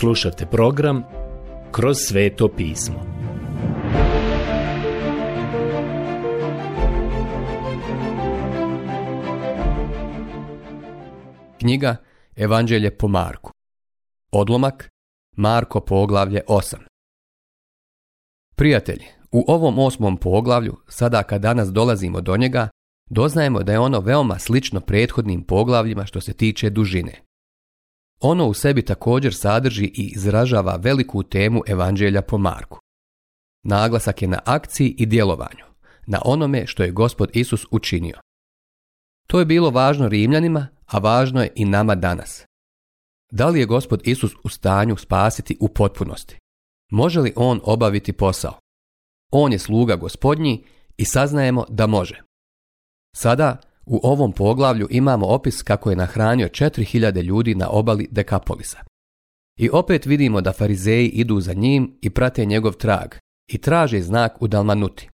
Slušate program Kroz sveto pismo. Knjiga Evanđelje po Marku. Odlomak Marko poglavlje 8. Prijatelji, u ovom osmom poglavlju, sada kad danas dolazimo do njega, doznajemo da je ono veoma slično prethodnim poglavljima što se tiče dužine. Ono u sebi također sadrži i izražava veliku temu Evanđelja po Marku. Naglasak je na akciji i djelovanju, na onome što je Gospod Isus učinio. To je bilo važno Rimljanima, a važno je i nama danas. Da li je Gospod Isus u stanju spasiti u potpunosti? Može li on obaviti posao? On je sluga gospodnji i saznajemo da može. Sada u ovom poglavlju imamo opis kako je nahranio 4000 ljudi na obali Dekapolisa. I opet vidimo da farizeji idu za njim i prate njegov trag i traže znak u Dalmanuti.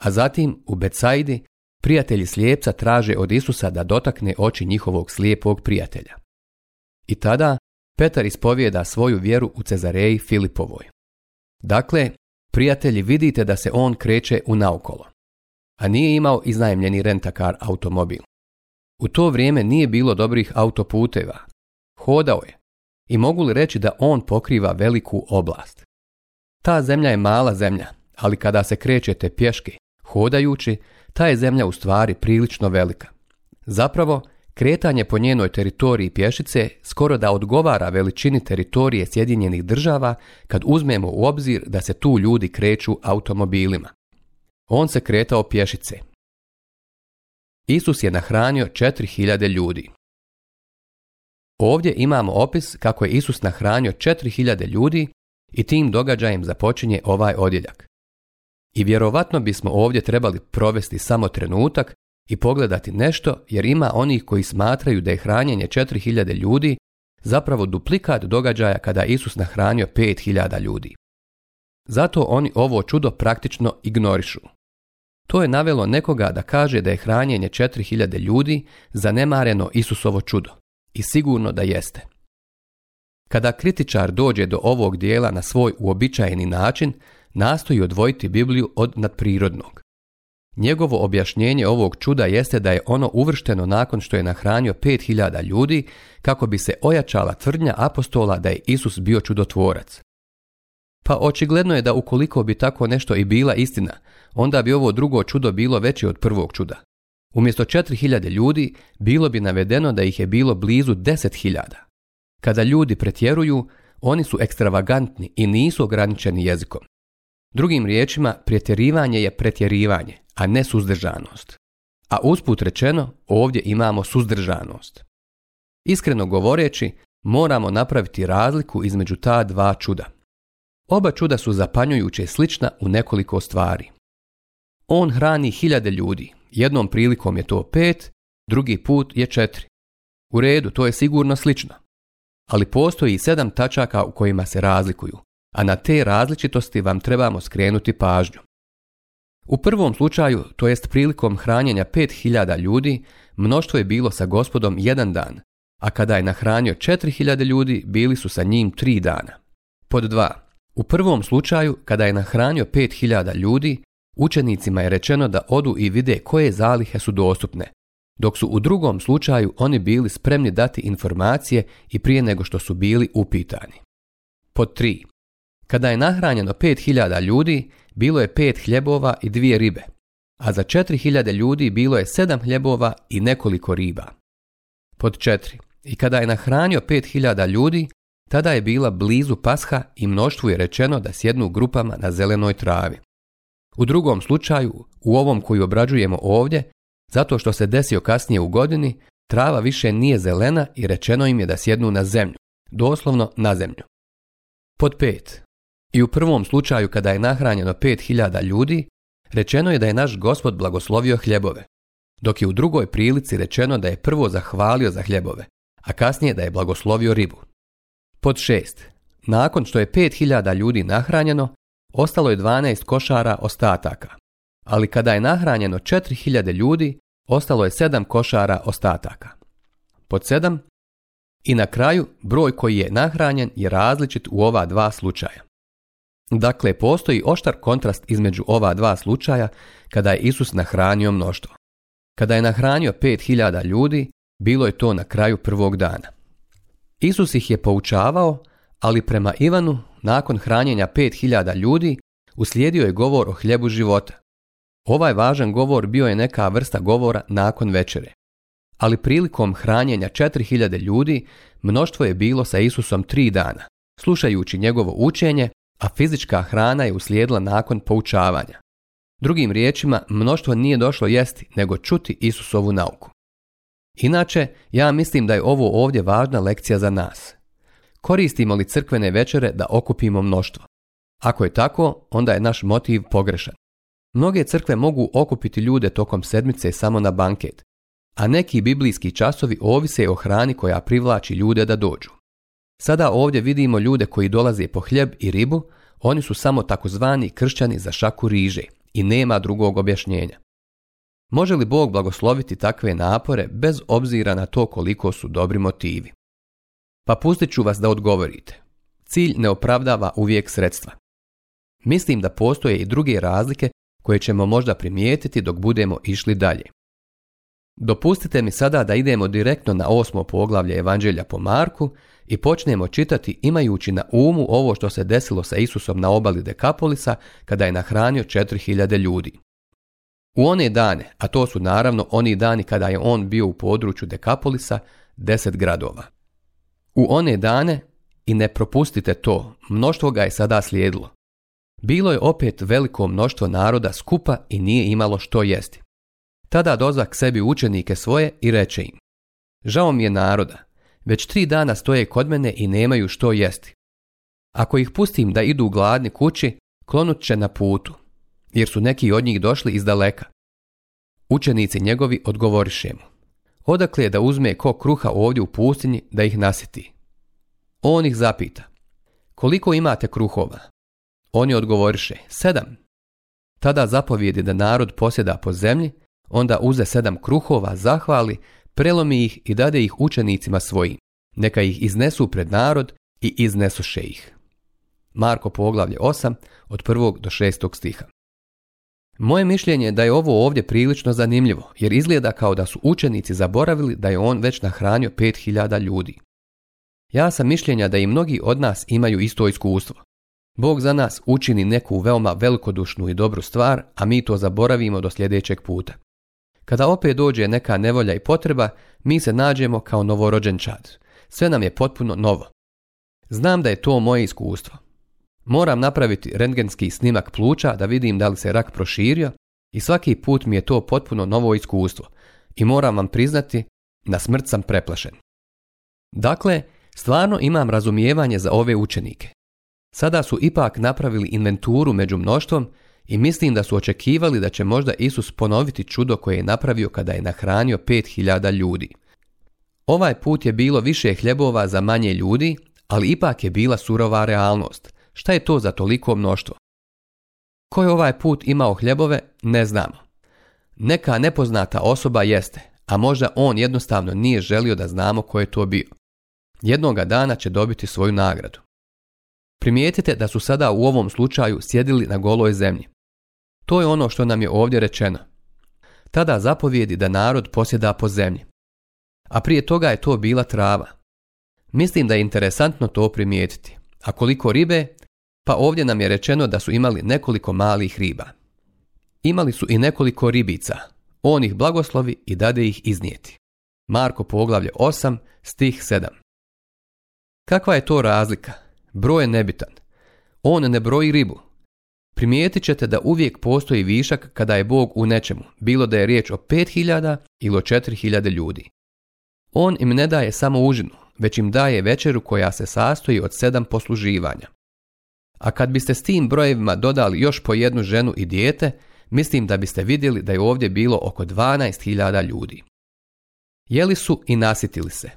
A zatim u Becajdi prijatelji slijepca traže od Isusa da dotakne oči njihovog slijepog prijatelja. I tada Petar ispovijeda svoju vjeru u Cezareji Filipovoj. Dakle, prijatelji vidite da se on kreće u naokolo a nije imao iznajemljeni rentakar automobil. U to vrijeme nije bilo dobrih autoputeva. Hodao je i mogu li reći da on pokriva veliku oblast. Ta zemlja je mala zemlja, ali kada se krećete pješke, hodajući, ta je zemlja u stvari prilično velika. Zapravo, kretanje po njenoj teritoriji pješice skoro da odgovara veličini teritorije Sjedinjenih država kad uzmemo u obzir da se tu ljudi kreću automobilima. On se kretao pješice. Isus je nahranio 4000 ljudi. Ovdje imamo opis kako je Isus nahranio 4000 ljudi i tim događajem započinje ovaj odjeljak. I vjerovatno bismo ovdje trebali provesti samo trenutak i pogledati nešto jer ima onih koji smatraju da je hranjenje 4000 ljudi zapravo duplikat događaja kada Isus nahranio 5000 ljudi. Zato oni ovo čudo praktično ignorišu. To je navelo nekoga da kaže da je hranjenje 4000 ljudi zanemareno Isusovo čudo. I sigurno da jeste. Kada kritičar dođe do ovog dijela na svoj uobičajeni način, nastoji odvojiti Bibliju od nadprirodnog. Njegovo objašnjenje ovog čuda jeste da je ono uvršteno nakon što je nahranio 5000 ljudi kako bi se ojačala tvrdnja apostola da je Isus bio čudotvorac, pa očigledno je da ukoliko bi tako nešto i bila istina, onda bi ovo drugo čudo bilo veće od prvog čuda. Umjesto 4000 ljudi, bilo bi navedeno da ih je bilo blizu 10.000. Kada ljudi pretjeruju, oni su ekstravagantni i nisu ograničeni jezikom. Drugim riječima, pretjerivanje je pretjerivanje, a ne suzdržanost. A usput rečeno, ovdje imamo suzdržanost. Iskreno govoreći, moramo napraviti razliku između ta dva čuda. Oba čuda su zapanjujuće slična u nekoliko stvari. On hrani hiljade ljudi, jednom prilikom je to pet, drugi put je četiri. U redu, to je sigurno slično. Ali postoji i sedam tačaka u kojima se razlikuju, a na te različitosti vam trebamo skrenuti pažnju. U prvom slučaju, to jest prilikom hranjenja hiljada ljudi, mnoštvo je bilo sa gospodom jedan dan, a kada je nahranio hiljade ljudi, bili su sa njim tri dana. Pod dva, u prvom slučaju, kada je nahranio 5000 ljudi, učenicima je rečeno da odu i vide koje zalihe su dostupne, dok su u drugom slučaju oni bili spremni dati informacije i prije nego što su bili upitani. Pod 3. Kada je nahranjeno 5000 ljudi, bilo je 5 hljebova i dvije ribe, a za 4000 ljudi bilo je 7 hljebova i nekoliko riba. Pod 4. I kada je nahranio 5000 ljudi, tada je bila blizu pasha i mnoštvu je rečeno da sjednu grupama na zelenoj travi. U drugom slučaju, u ovom koji obrađujemo ovdje, zato što se desio kasnije u godini, trava više nije zelena i rečeno im je da sjednu na zemlju, doslovno na zemlju. Pod pet. I u prvom slučaju kada je nahranjeno 5000 ljudi, rečeno je da je naš gospod blagoslovio hljebove, dok je u drugoj prilici rečeno da je prvo zahvalio za hljebove, a kasnije da je blagoslovio ribu. Pod šest, Nakon što je 5000 ljudi nahranjeno, ostalo je 12 košara ostataka. Ali kada je nahranjeno 4000 ljudi, ostalo je 7 košara ostataka. Pod sedam, I na kraju, broj koji je nahranjen je različit u ova dva slučaja. Dakle, postoji oštar kontrast između ova dva slučaja kada je Isus nahranio mnoštvo. Kada je nahranio 5000 ljudi, bilo je to na kraju prvog dana. Isus ih je poučavao, ali prema Ivanu, nakon hranjenja hiljada ljudi, uslijedio je govor o hljebu života. Ovaj važan govor bio je neka vrsta govora nakon večere. Ali prilikom hranjenja 4000 ljudi, mnoštvo je bilo sa Isusom tri dana, slušajući njegovo učenje, a fizička hrana je uslijedila nakon poučavanja. Drugim riječima, mnoštvo nije došlo jesti, nego čuti Isusovu nauku. Inače, ja mislim da je ovo ovdje važna lekcija za nas. Koristimo li crkvene večere da okupimo mnoštvo? Ako je tako, onda je naš motiv pogrešan. Mnoge crkve mogu okupiti ljude tokom sedmice samo na banket, a neki biblijski časovi ovise o hrani koja privlači ljude da dođu. Sada ovdje vidimo ljude koji dolaze po hljeb i ribu, oni su samo takozvani kršćani za šaku riže i nema drugog objašnjenja. Može li Bog blagosloviti takve napore bez obzira na to koliko su dobri motivi? Pa pustit ću vas da odgovorite. Cilj ne opravdava uvijek sredstva. Mislim da postoje i druge razlike koje ćemo možda primijetiti dok budemo išli dalje. Dopustite mi sada da idemo direktno na osmo poglavlje Evanđelja po Marku i počnemo čitati imajući na umu ovo što se desilo sa Isusom na obali Dekapolisa kada je nahranio 4000 ljudi. U one dane, a to su naravno oni dani kada je on bio u području Dekapolisa, deset gradova. U one dane, i ne propustite to, mnoštvo ga je sada slijedilo. Bilo je opet veliko mnoštvo naroda skupa i nije imalo što jesti. Tada dozak k sebi učenike svoje i reče im. Žao mi je naroda, već tri dana stoje kod mene i nemaju što jesti. Ako ih pustim da idu gladni kući, klonut će na putu, jer su neki od njih došli iz daleka. Učenici njegovi odgovoriše mu. Odakle je da uzme ko kruha ovdje u pustinji da ih nasiti? On ih zapita. Koliko imate kruhova? Oni odgovoriše. Sedam. Tada zapovjedi da narod posjeda po zemlji, onda uze sedam kruhova, zahvali, prelomi ih i dade ih učenicima svojim. Neka ih iznesu pred narod i iznesuše ih. Marko poglavlje 8 od prvog do šestog stiha. Moje mišljenje je da je ovo ovdje prilično zanimljivo, jer izgleda kao da su učenici zaboravili da je on već nahranio 5000 ljudi. Ja sam mišljenja da i mnogi od nas imaju isto iskustvo. Bog za nas učini neku veoma velikodušnu i dobru stvar, a mi to zaboravimo do sljedećeg puta. Kada opet dođe neka nevolja i potreba, mi se nađemo kao novorođenčad. Sve nam je potpuno novo. Znam da je to moje iskustvo. Moram napraviti rendgenski snimak pluća da vidim da li se rak proširio i svaki put mi je to potpuno novo iskustvo i moram vam priznati, na smrt sam preplašen. Dakle, stvarno imam razumijevanje za ove učenike. Sada su ipak napravili inventuru među mnoštvom i mislim da su očekivali da će možda Isus ponoviti čudo koje je napravio kada je nahranio 5000 ljudi. Ovaj put je bilo više hljebova za manje ljudi, ali ipak je bila surova realnost. Šta je to za toliko mnoštvo? Ko je ovaj put imao hljebove, ne znamo. Neka nepoznata osoba jeste, a možda on jednostavno nije želio da znamo ko je to bio. Jednoga dana će dobiti svoju nagradu. Primijetite da su sada u ovom slučaju sjedili na goloj zemlji. To je ono što nam je ovdje rečeno. Tada zapovijedi da narod posjeda po zemlji. A prije toga je to bila trava. Mislim da je interesantno to primijetiti. A koliko ribe, pa ovdje nam je rečeno da su imali nekoliko malih riba. Imali su i nekoliko ribica, on ih blagoslovi i dade ih iznijeti. Marko poglavlje 8, stih 7. Kakva je to razlika? Broj je nebitan. On ne broji ribu. Primijetit ćete da uvijek postoji višak kada je Bog u nečemu, bilo da je riječ o 5000 ili o 4000 ljudi. On im ne daje samo užinu, već im daje večeru koja se sastoji od sedam posluživanja. A kad biste s tim brojevima dodali još po jednu ženu i dijete, mislim da biste vidjeli da je ovdje bilo oko 12.000 ljudi. Jeli su i nasitili se.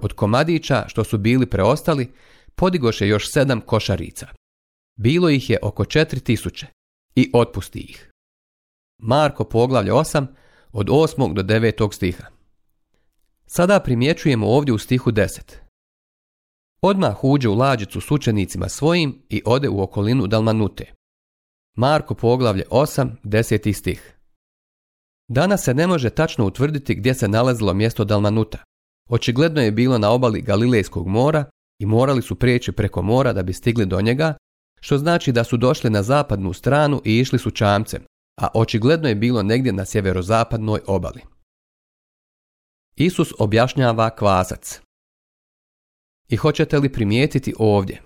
Od komadića što su bili preostali, podigoše još sedam košarica. Bilo ih je oko 4000 i otpusti ih. Marko poglavlja 8 od 8. do 9. stiha. Sada primjećujemo ovdje u stihu 10 Odmah uđe u lađicu s učenicima svojim i ode u okolinu Dalmanute. Marko poglavlje 8, 10. stih. Danas se ne može tačno utvrditi gdje se nalazilo mjesto Dalmanuta. Očigledno je bilo na obali Galilejskog mora i morali su prijeći preko mora da bi stigli do njega, što znači da su došli na zapadnu stranu i išli su čamcem, a očigledno je bilo negdje na sjeverozapadnoj obali. Isus objašnjava kvasac. I hoćete li primijetiti ovdje?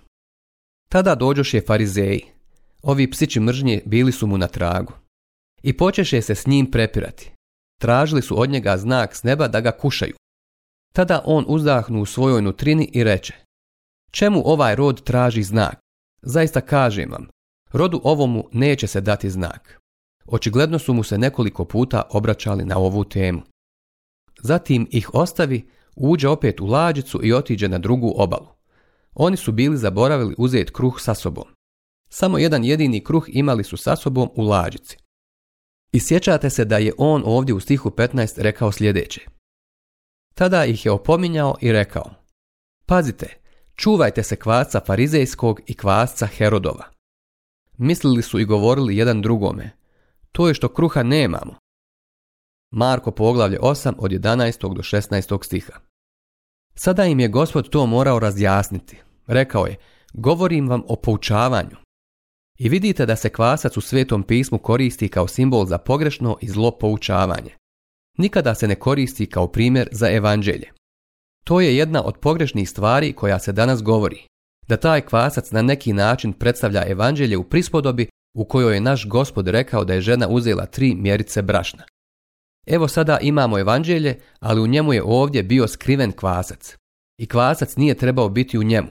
Tada dođoše farizeji. Ovi psići mržnje bili su mu na tragu. I počeše se s njim prepirati. Tražili su od njega znak s neba da ga kušaju. Tada on uzdahnu u svojoj nutrini i reče Čemu ovaj rod traži znak? Zaista kažem vam, rodu ovomu neće se dati znak. Očigledno su mu se nekoliko puta obraćali na ovu temu. Zatim ih ostavi uđe opet u lađicu i otiđe na drugu obalu. Oni su bili zaboravili uzeti kruh sa sobom. Samo jedan jedini kruh imali su sa sobom u lađici. I sjećate se da je on ovdje u stihu 15 rekao sljedeće. Tada ih je opominjao i rekao, pazite, čuvajte se kvaca farizejskog i kvasca Herodova. Mislili su i govorili jedan drugome, to je što kruha nemamo. Marko poglavlje 8 od 11. do 16. stiha. Sada im je gospod to morao razjasniti. Rekao je, govorim vam o poučavanju. I vidite da se kvasac u svetom pismu koristi kao simbol za pogrešno i zlo poučavanje. Nikada se ne koristi kao primjer za evanđelje. To je jedna od pogrešnih stvari koja se danas govori. Da taj kvasac na neki način predstavlja evanđelje u prispodobi u kojoj je naš gospod rekao da je žena uzela tri mjerice brašna. Evo sada imamo evanđelje, ali u njemu je ovdje bio skriven kvasac. I kvasac nije trebao biti u njemu.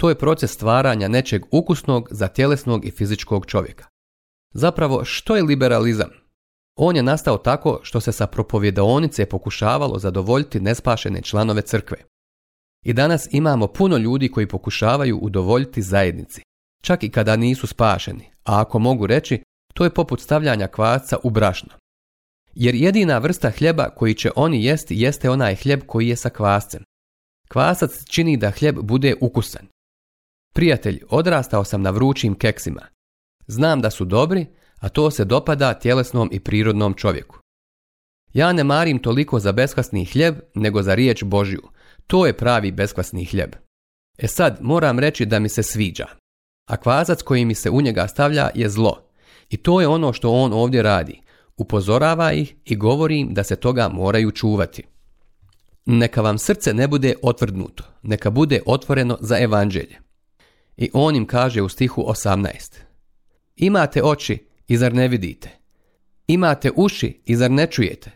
To je proces stvaranja nečeg ukusnog za tjelesnog i fizičkog čovjeka. Zapravo, što je liberalizam? On je nastao tako što se sa propovjedaonice pokušavalo zadovoljiti nespašene članove crkve. I danas imamo puno ljudi koji pokušavaju udovoljiti zajednici, čak i kada nisu spašeni, a ako mogu reći, to je poput stavljanja kvaca u brašno. Jer jedina vrsta hljeba koji će oni jesti jeste onaj hljeb koji je sa kvascem. Kvasac čini da hljeb bude ukusan. Prijatelj, odrastao sam na vrućim keksima. Znam da su dobri, a to se dopada tjelesnom i prirodnom čovjeku. Ja ne marim toliko za beskvasni hljeb, nego za riječ Božju. To je pravi beskvasni hljeb. E sad, moram reći da mi se sviđa. A kvasac koji mi se u njega stavlja je zlo. I to je ono što on ovdje radi upozorava ih i govori im da se toga moraju čuvati. Neka vam srce ne bude otvrdnuto, neka bude otvoreno za evanđelje. I on im kaže u stihu 18. Imate oči i zar ne vidite? Imate uši i zar ne čujete?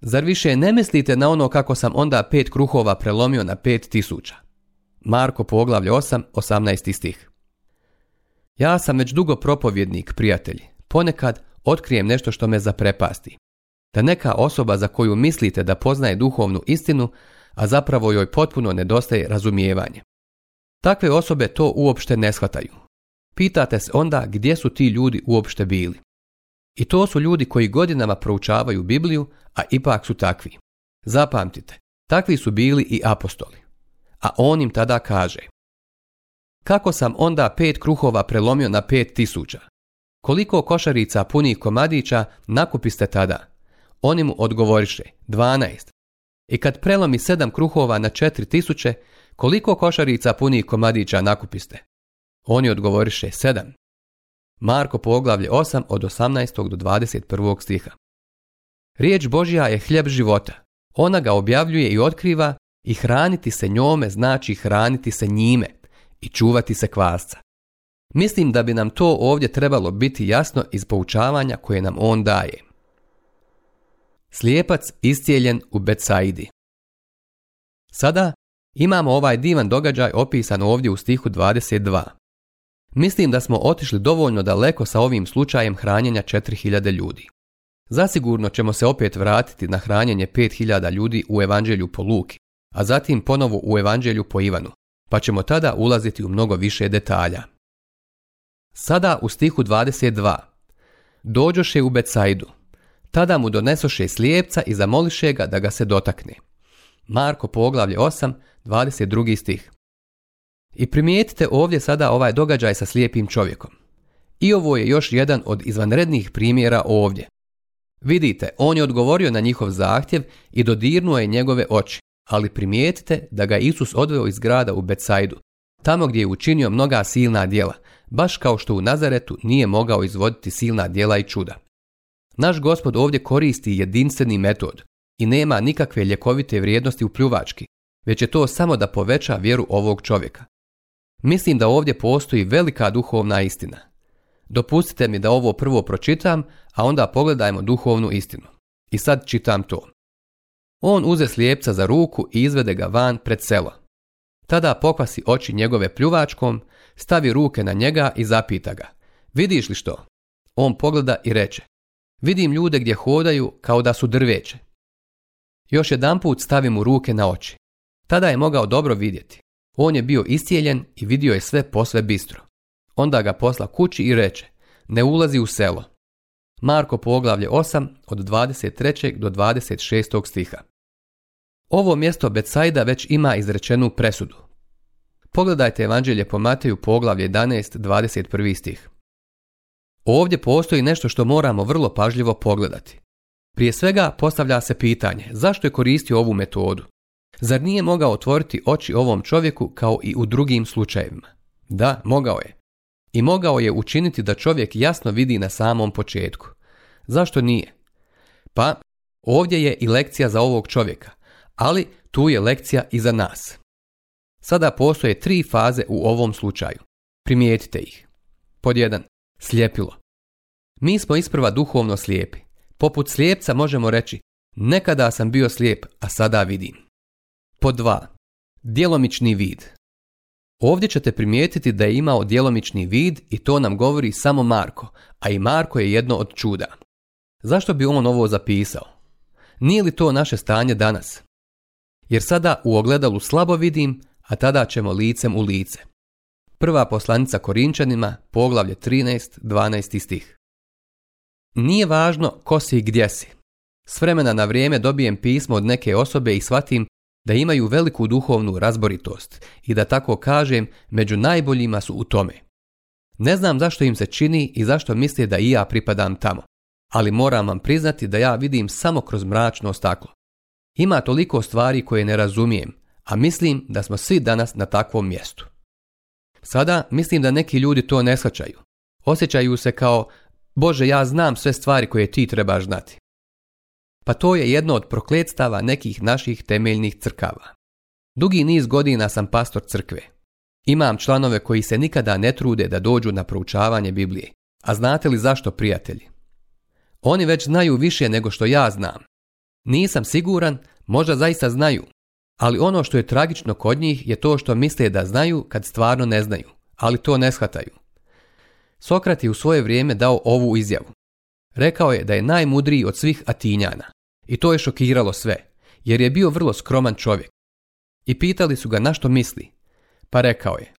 Zar više ne mislite na ono kako sam onda pet kruhova prelomio na pet tisuća? Marko poglavlje 8, 18. stih. Ja sam već dugo propovjednik, prijatelji. Ponekad otkrijem nešto što me zaprepasti. Da neka osoba za koju mislite da poznaje duhovnu istinu, a zapravo joj potpuno nedostaje razumijevanje. Takve osobe to uopšte ne shvataju. Pitate se onda gdje su ti ljudi uopšte bili. I to su ljudi koji godinama proučavaju Bibliju, a ipak su takvi. Zapamtite, takvi su bili i apostoli. A on im tada kaže Kako sam onda pet kruhova prelomio na pet tisuća? Koliko košarica punih komadića nakupiste tada? Oni mu odgovoriše, 12. I kad prelomi sedam kruhova na četiri tisuće, koliko košarica punih komadića nakupiste? Oni odgovoriše, 7. Marko poglavlje 8 od 18. do 21. stiha. Riječ Božja je hljeb života. Ona ga objavljuje i otkriva i hraniti se njome znači hraniti se njime i čuvati se kvasca. Mislim da bi nam to ovdje trebalo biti jasno iz poučavanja koje nam on daje. Slijepac iscijeljen u Betsaidi Sada imamo ovaj divan događaj opisan ovdje u stihu 22. Mislim da smo otišli dovoljno daleko sa ovim slučajem hranjenja 4000 ljudi. Zasigurno ćemo se opet vratiti na hranjenje 5000 ljudi u evanđelju po Luki, a zatim ponovo u evanđelju po Ivanu, pa ćemo tada ulaziti u mnogo više detalja. Sada u stihu 22. Dođoše u Becajdu. Tada mu donesoše slijepca i zamoliše ga da ga se dotakne. Marko poglavlje 8, 22. stih. I primijetite ovdje sada ovaj događaj sa slijepim čovjekom. I ovo je još jedan od izvanrednih primjera ovdje. Vidite, on je odgovorio na njihov zahtjev i dodirnuo je njegove oči, ali primijetite da ga Isus odveo iz grada u Becajdu, tamo gdje je učinio mnoga silna djela baš kao što u Nazaretu nije mogao izvoditi silna djela i čuda. Naš gospod ovdje koristi jedinstveni metod i nema nikakve ljekovite vrijednosti u pljuvački, već je to samo da poveća vjeru ovog čovjeka. Mislim da ovdje postoji velika duhovna istina. Dopustite mi da ovo prvo pročitam, a onda pogledajmo duhovnu istinu. I sad čitam to. On uze slijepca za ruku i izvede ga van pred selo. Tada pokvasi oči njegove pljuvačkom, stavi ruke na njega i zapita ga. Vidiš li što? On pogleda i reče. Vidim ljude gdje hodaju kao da su drveće. Još jedanput stavi mu ruke na oči. Tada je mogao dobro vidjeti. On je bio iscijeljen i vidio je sve posve bistro. Onda ga posla kući i reče, ne ulazi u selo. Marko poglavlje 8 od 23. do 26. stiha. Ovo mjesto Betsaida već ima izrečenu presudu. Pogledajte Evanđelje po Mateju poglavlje 11, 21 stih. Ovdje postoji nešto što moramo vrlo pažljivo pogledati. Prije svega postavlja se pitanje zašto je koristio ovu metodu? Zar nije mogao otvoriti oči ovom čovjeku kao i u drugim slučajevima? Da, mogao je. I mogao je učiniti da čovjek jasno vidi na samom početku. Zašto nije? Pa, ovdje je i lekcija za ovog čovjeka – ali tu je lekcija i za nas. Sada postoje tri faze u ovom slučaju. Primijetite ih. Pod 1. Slijepilo. Mi smo isprva duhovno slijepi. Poput slijepca možemo reći nekada sam bio slijep, a sada vidim. Pod 2. Djelomični vid. Ovdje ćete primijetiti da je imao djelomični vid i to nam govori samo Marko, a i Marko je jedno od čuda. Zašto bi on ovo zapisao? Nije li to naše stanje danas? jer sada u ogledalu slabo vidim, a tada ćemo licem u lice. Prva poslanica Korinčanima, poglavlje 13, 12 stih. Nije važno ko si i gdje si. S vremena na vrijeme dobijem pismo od neke osobe i shvatim da imaju veliku duhovnu razboritost i da tako kažem među najboljima su u tome. Ne znam zašto im se čini i zašto misle da i ja pripadam tamo, ali moram vam priznati da ja vidim samo kroz mračno staklo. Ima toliko stvari koje ne razumijem, a mislim da smo svi danas na takvom mjestu. Sada mislim da neki ljudi to ne shvaćaju. Osjećaju se kao, Bože, ja znam sve stvari koje ti trebaš znati. Pa to je jedno od prokletstava nekih naših temeljnih crkava. Dugi niz godina sam pastor crkve. Imam članove koji se nikada ne trude da dođu na proučavanje Biblije. A znate li zašto, prijatelji? Oni već znaju više nego što ja znam nisam siguran, možda zaista znaju, ali ono što je tragično kod njih je to što misle da znaju kad stvarno ne znaju, ali to ne shvataju. Sokrat je u svoje vrijeme dao ovu izjavu. Rekao je da je najmudriji od svih Atinjana. I to je šokiralo sve, jer je bio vrlo skroman čovjek. I pitali su ga na što misli. Pa rekao je,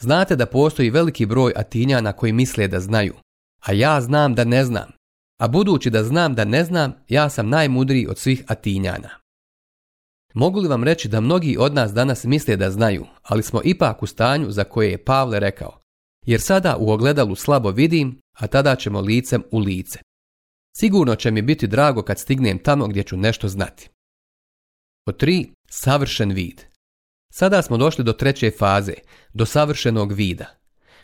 znate da postoji veliki broj Atinjana koji misle da znaju, a ja znam da ne znam a budući da znam da ne znam, ja sam najmudriji od svih Atinjana. Mogu li vam reći da mnogi od nas danas misle da znaju, ali smo ipak u stanju za koje je Pavle rekao, jer sada u ogledalu slabo vidim, a tada ćemo licem u lice. Sigurno će mi biti drago kad stignem tamo gdje ću nešto znati. O tri, savršen vid. Sada smo došli do treće faze, do savršenog vida.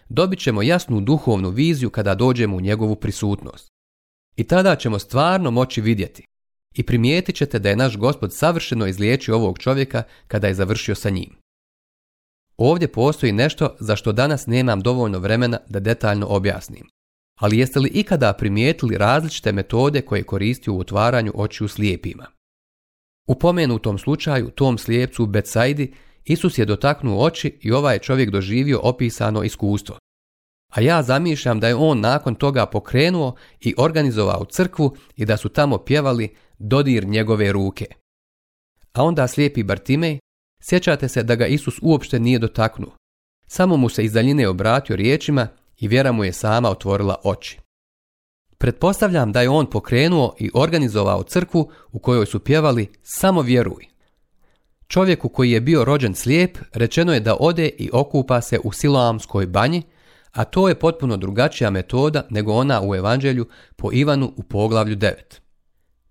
Dobit ćemo jasnu duhovnu viziju kada dođemo u njegovu prisutnost. I tada ćemo stvarno moći vidjeti. I primijetit ćete da je naš gospod savršeno izliječio ovog čovjeka kada je završio sa njim. Ovdje postoji nešto za što danas nemam dovoljno vremena da detaljno objasnim. Ali jeste li ikada primijetili različite metode koje koristi u otvaranju očiju slijepima? U pomenutom slučaju, tom slijepcu Betsaidi, Isus je dotaknuo oči i ovaj čovjek doživio opisano iskustvo, a ja zamišljam da je on nakon toga pokrenuo i organizovao crkvu i da su tamo pjevali dodir njegove ruke. A onda slijepi Bartimej, sjećate se da ga Isus uopšte nije dotaknuo. Samo mu se iz daljine obratio riječima i vjera mu je sama otvorila oči. Pretpostavljam da je on pokrenuo i organizovao crkvu u kojoj su pjevali Samo vjeruj. Čovjeku koji je bio rođen slijep rečeno je da ode i okupa se u Siloamskoj banji a to je potpuno drugačija metoda nego ona u Evanđelju po Ivanu u poglavlju 9.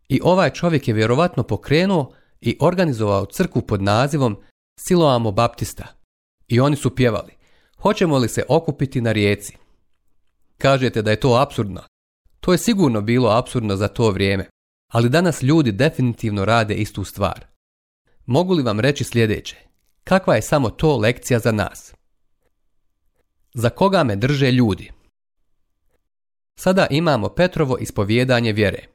I ovaj čovjek je vjerovatno pokrenuo i organizovao crku pod nazivom Siloamo Baptista. I oni su pjevali, hoćemo li se okupiti na rijeci? Kažete da je to apsurdno. To je sigurno bilo apsurdno za to vrijeme, ali danas ljudi definitivno rade istu stvar. Mogu li vam reći sljedeće? Kakva je samo to lekcija za nas? Za koga me drže ljudi? Sada imamo Petrovo ispovijedanje vjere.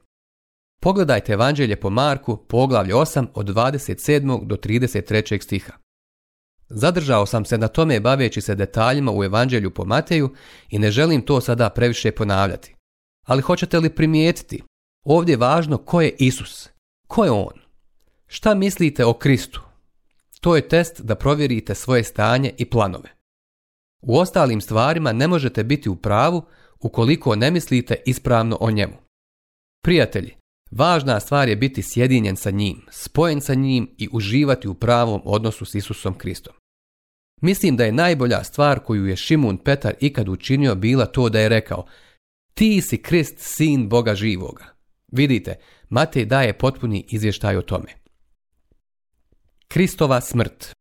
Pogledajte Evanđelje po Marku, poglavlje 8 od 27. do 33. stiha. Zadržao sam se na tome baveći se detaljima u Evanđelju po Mateju i ne želim to sada previše ponavljati. Ali hoćete li primijetiti? Ovdje je važno ko je Isus. Ko je On? Šta mislite o Kristu? To je test da provjerite svoje stanje i planove. U ostalim stvarima ne možete biti u pravu ukoliko ne mislite ispravno o njemu. Prijatelji, važna stvar je biti sjedinjen sa njim, spojen sa njim i uživati u pravom odnosu s Isusom Kristom. Mislim da je najbolja stvar koju je Šimun Petar ikad učinio bila to da je rekao Ti si Krist, sin Boga živoga. Vidite, Matej daje potpuni izvještaj o tome. Kristova smrt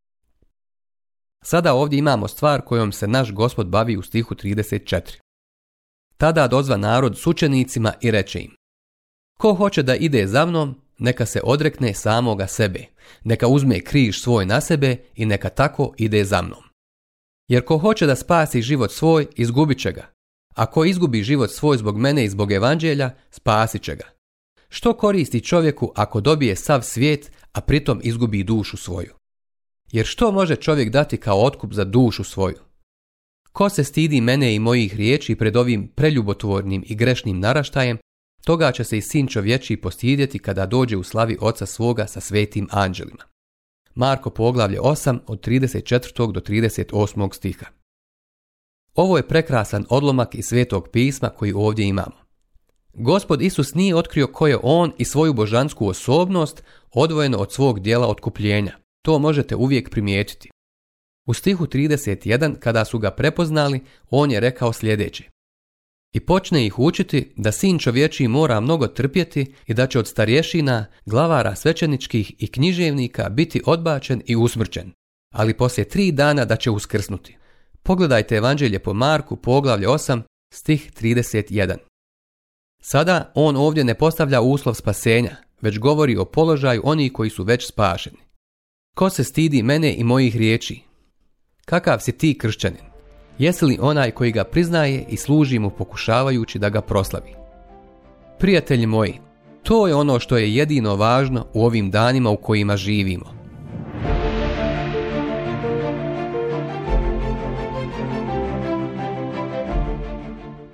Sada ovdje imamo stvar kojom se naš gospod bavi u stihu 34. Tada dozva narod sučenicima i reče im Ko hoće da ide za mnom, neka se odrekne samoga sebe, neka uzme križ svoj na sebe i neka tako ide za mnom. Jer ko hoće da spasi život svoj, izgubit će ga. A ko izgubi život svoj zbog mene i zbog evanđelja, spasit će ga. Što koristi čovjeku ako dobije sav svijet, a pritom izgubi dušu svoju? Jer što može čovjek dati kao otkup za dušu svoju? Ko se stidi mene i mojih riječi pred ovim preljubotvornim i grešnim naraštajem, toga će se i sin čovječi postidjeti kada dođe u slavi oca svoga sa svetim anđelima. Marko poglavlje 8 od 34. do 38. stiha. Ovo je prekrasan odlomak iz svetog pisma koji ovdje imamo. Gospod Isus nije otkrio ko je on i svoju božansku osobnost odvojeno od svog dijela otkupljenja. To možete uvijek primijetiti. U stihu 31 kada su ga prepoznali, on je rekao sljedeće. I počne ih učiti da sin čovječi mora mnogo trpjeti i da će od starješina, glavara svećeničkih i književnika biti odbačen i usmrčen, ali poslije tri dana da će uskrsnuti. Pogledajte evanđelje po Marku, poglavlje 8, stih 31. Sada on ovdje ne postavlja uslov spasenja, već govori o položaju onih koji su već spašeni. Ko se stidi mene i mojih riječi? Kakav si ti kršćanin? Jesi li onaj koji ga priznaje i služi mu pokušavajući da ga proslavi? Prijatelji moji, to je ono što je jedino važno u ovim danima u kojima živimo.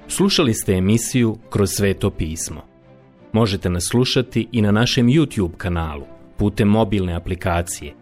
Slušali ste emisiju Kroz sveto pismo. Možete nas slušati i na našem YouTube kanalu putem mobilne aplikacije –